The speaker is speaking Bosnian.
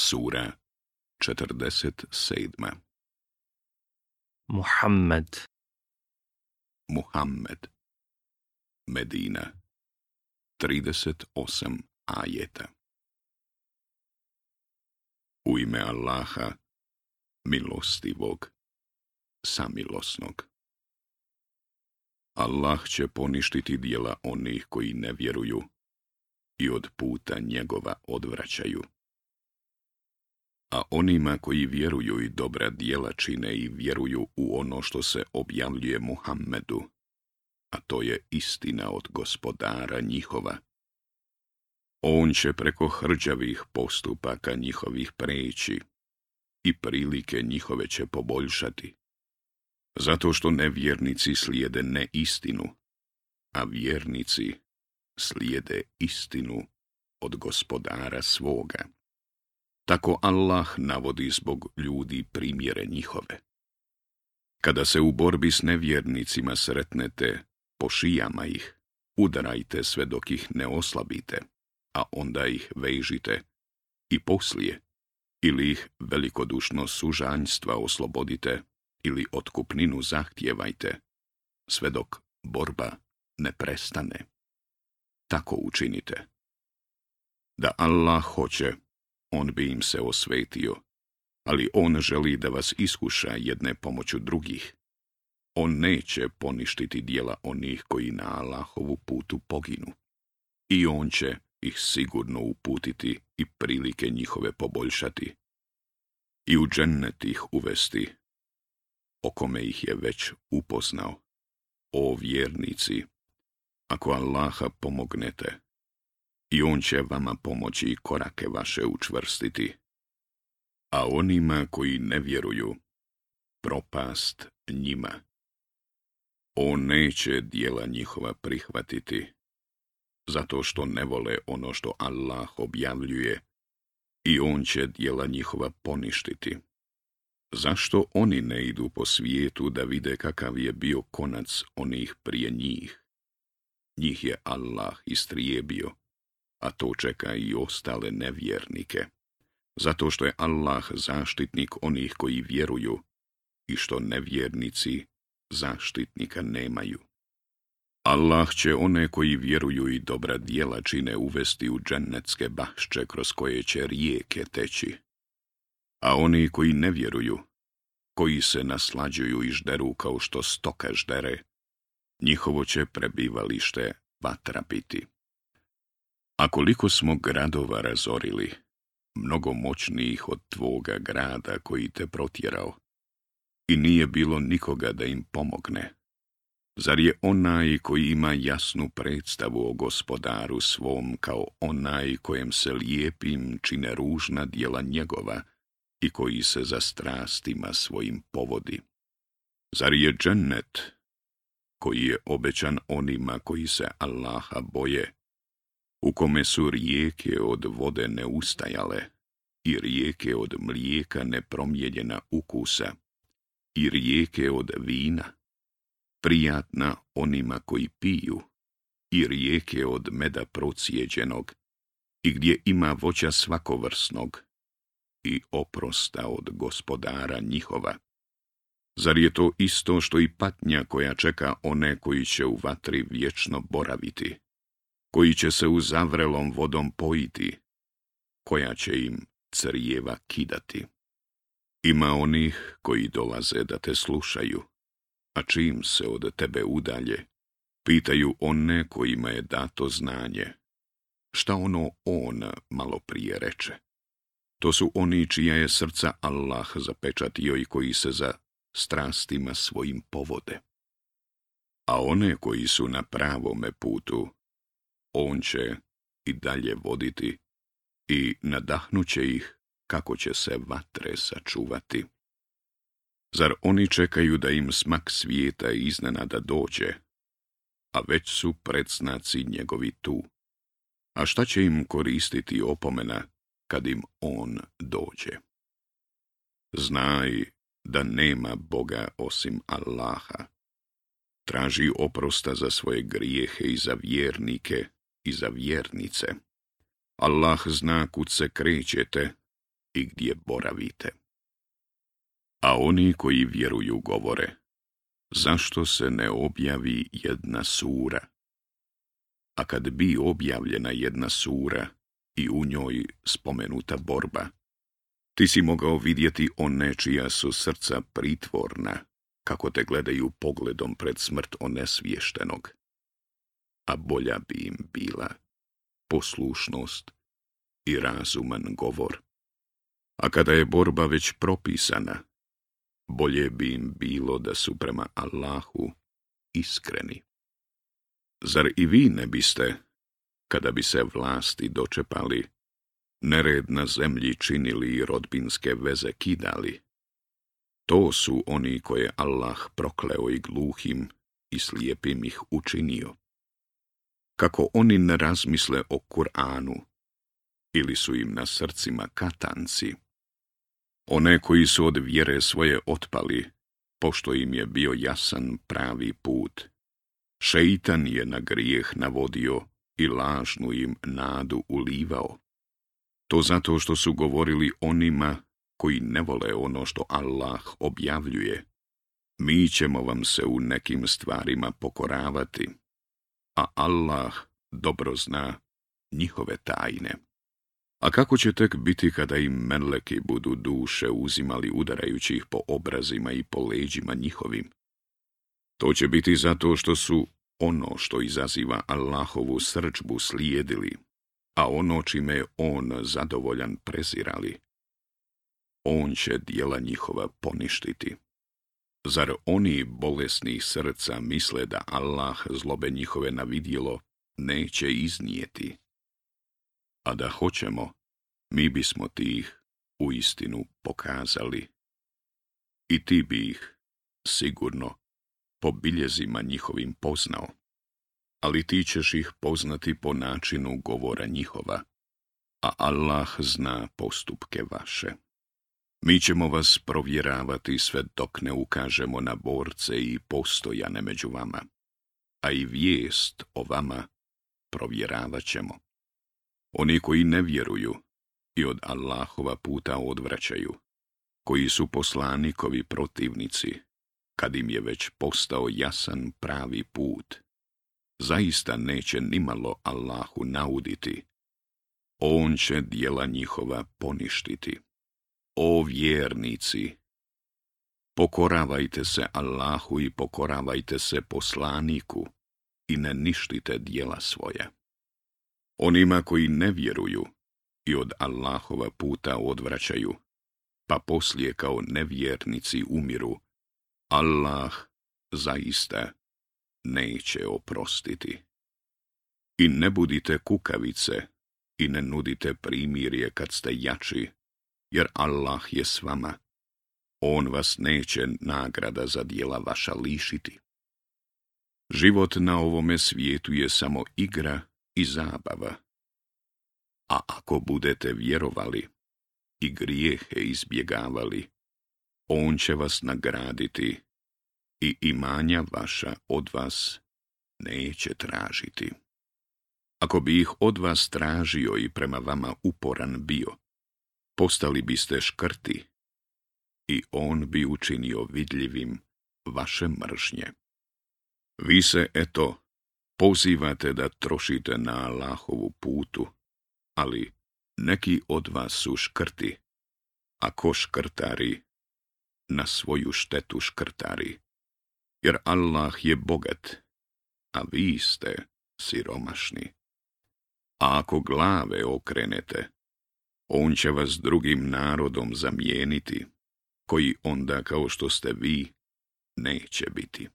Sura 47. Muhammed Muhammed Medina 38 ajeta U ime Allaha, milostivog, samilosnog. Allah će poništiti dijela onih koji ne vjeruju i od puta njegova odvraćaju a onima koji vjeruju i dobra djela čine i vjeruju u ono što se objavljuje Muhammedu, a to je istina od gospodara njihova. On će preko hrđavih postupaka njihovih preći i prilike njihove će poboljšati, zato što nevjernici slijede neistinu, a vjernici slijede istinu od gospodara svoga. Tako Allah navodi zbog ljudi primjere njihove. Kada se u borbi s nevjernicima sretnete, po šijama ih, udarajte sve dok ih ne oslabite, a onda ih vežite i poslije, ili ih velikodušno sužanjstva oslobodite ili otkupninu zahtijevajte, sve dok borba ne prestane. Tako učinite. Da Allah hoće, on bi im se osvetio, ali on želi da vas iskuša jedne pomoću drugih. On neće poništiti dijela onih koji na Allahovu putu poginu. I on će ih sigurno uputiti i prilike njihove poboljšati. I u džennet ih uvesti, o kome ih je već upoznao. O vjernici, ako Allaha pomognete, i on će vama pomoći i korake vaše učvrstiti. A onima koji ne vjeruju, propast njima. On neće dijela njihova prihvatiti, zato što ne vole ono što Allah objavljuje, i on će dijela njihova poništiti. Zašto oni ne idu po svijetu da vide kakav je bio konac onih prije njih? Njih je Allah istrijebio a to čeka i ostale nevjernike. Zato što je Allah zaštitnik onih koji vjeruju i što nevjernici zaštitnika nemaju. Allah će one koji vjeruju i dobra dijela čine uvesti u džennetske bašće kroz koje će rijeke teći. A oni koji ne vjeruju, koji se naslađuju i žderu kao što stoka ždere, njihovo će prebivalište vatra biti. A koliko smo gradova razorili, mnogo moćnijih od tvoga grada koji te protjerao, i nije bilo nikoga da im pomogne. Zar je onaj koji ima jasnu predstavu o gospodaru svom kao onaj kojem se lijepim čine ružna djela njegova i koji se za strastima svojim povodi? Zar je džennet koji je obećan onima koji se Allaha boje u kome su rijeke od vode neustajale i rijeke od mlijeka nepromjeljena ukusa i rijeke od vina, prijatna onima koji piju i rijeke od meda procijeđenog i gdje ima voća svakovrsnog i oprosta od gospodara njihova. Zar je to isto što i patnja koja čeka one koji će u vatri vječno boraviti? koji će se u zavrelom vodom pojiti, koja će im crjeva kidati. Ima onih koji dolaze da te slušaju, a čim se od tebe udalje, pitaju one kojima je dato znanje. Šta ono on malo prije reče? To su oni čija je srca Allah zapečatio i koji se za strastima svojim povode. A one koji su na pravome putu, on će i dalje voditi i nadahnuće ih kako će se vatre sačuvati. Zar oni čekaju da im smak svijeta iznenada dođe, a već su predznaci njegovi tu? A šta će im koristiti opomena kad im on dođe? Znaj da nema Boga osim Allaha. Traži oprosta za svoje grijehe i za vjernike, i za vjernice. Allah zna kud se krećete i gdje boravite. A oni koji vjeruju govore, zašto se ne objavi jedna sura? A kad bi objavljena jedna sura i u njoj spomenuta borba, ti si mogao vidjeti one čija su srca pritvorna, kako te gledaju pogledom pred smrt onesviještenog a bolja bi im bila poslušnost i razuman govor. A kada je borba već propisana, bolje bi im bilo da su prema Allahu iskreni. Zar i vi ne biste, kada bi se vlasti dočepali, nered na zemlji činili i rodbinske veze kidali? To su oni koje Allah prokleo i gluhim i slijepim ih učinio kako oni ne razmisle o Kur'anu, ili su im na srcima katanci. One koji su od vjere svoje otpali, pošto im je bio jasan pravi put. Šeitan je na grijeh navodio i lažnu im nadu ulivao. To zato što su govorili onima koji ne vole ono što Allah objavljuje. Mi ćemo vam se u nekim stvarima pokoravati a Allah dobro zna njihove tajne. A kako će tek biti kada im menleki budu duše uzimali udarajući ih po obrazima i po leđima njihovim? To će biti zato što su ono što izaziva Allahovu srčbu slijedili, a ono čime je on zadovoljan prezirali. On će dijela njihova poništiti. Zar oni bolesni srca misle da Allah zlobe njihove navidjelo neće iznijeti? A da hoćemo, mi bismo ti ih u istinu pokazali. I ti bi ih, sigurno, po biljezima njihovim poznao, ali ti ćeš ih poznati po načinu govora njihova, a Allah zna postupke vaše. Mi ćemo vas provjeravati sve dok ne ukažemo na borce i postojane među vama, a i vijest o vama provjeravat ćemo. Oni koji ne vjeruju i od Allahova puta odvraćaju, koji su poslanikovi protivnici, kad im je već postao jasan pravi put, zaista neće nimalo Allahu nauditi, on će dijela njihova poništiti. O vjernici, pokoravajte se Allahu i pokoravajte se poslaniku i ne ništite dijela svoja. Onima koji ne vjeruju i od Allahova puta odvraćaju, pa poslije kao nevjernici umiru, Allah zaista neće oprostiti. I ne budite kukavice i ne nudite primirje kad ste jači, jer Allah je s vama. On vas neće nagrada za dijela vaša lišiti. Život na ovome svijetu je samo igra i zabava. A ako budete vjerovali i grijehe izbjegavali, On će vas nagraditi i imanja vaša od vas neće tražiti. Ako bi ih od vas tražio i prema vama uporan bio, postali biste škrti i on bi učinio vidljivim vaše mržnje. Vi se, eto, pozivate da trošite na Allahovu putu, ali neki od vas su škrti, a ko škrtari, na svoju štetu škrtari, jer Allah je bogat, a vi ste siromašni. A ako glave okrenete, on će vas drugim narodom zamijeniti, koji onda kao što ste vi, neće biti.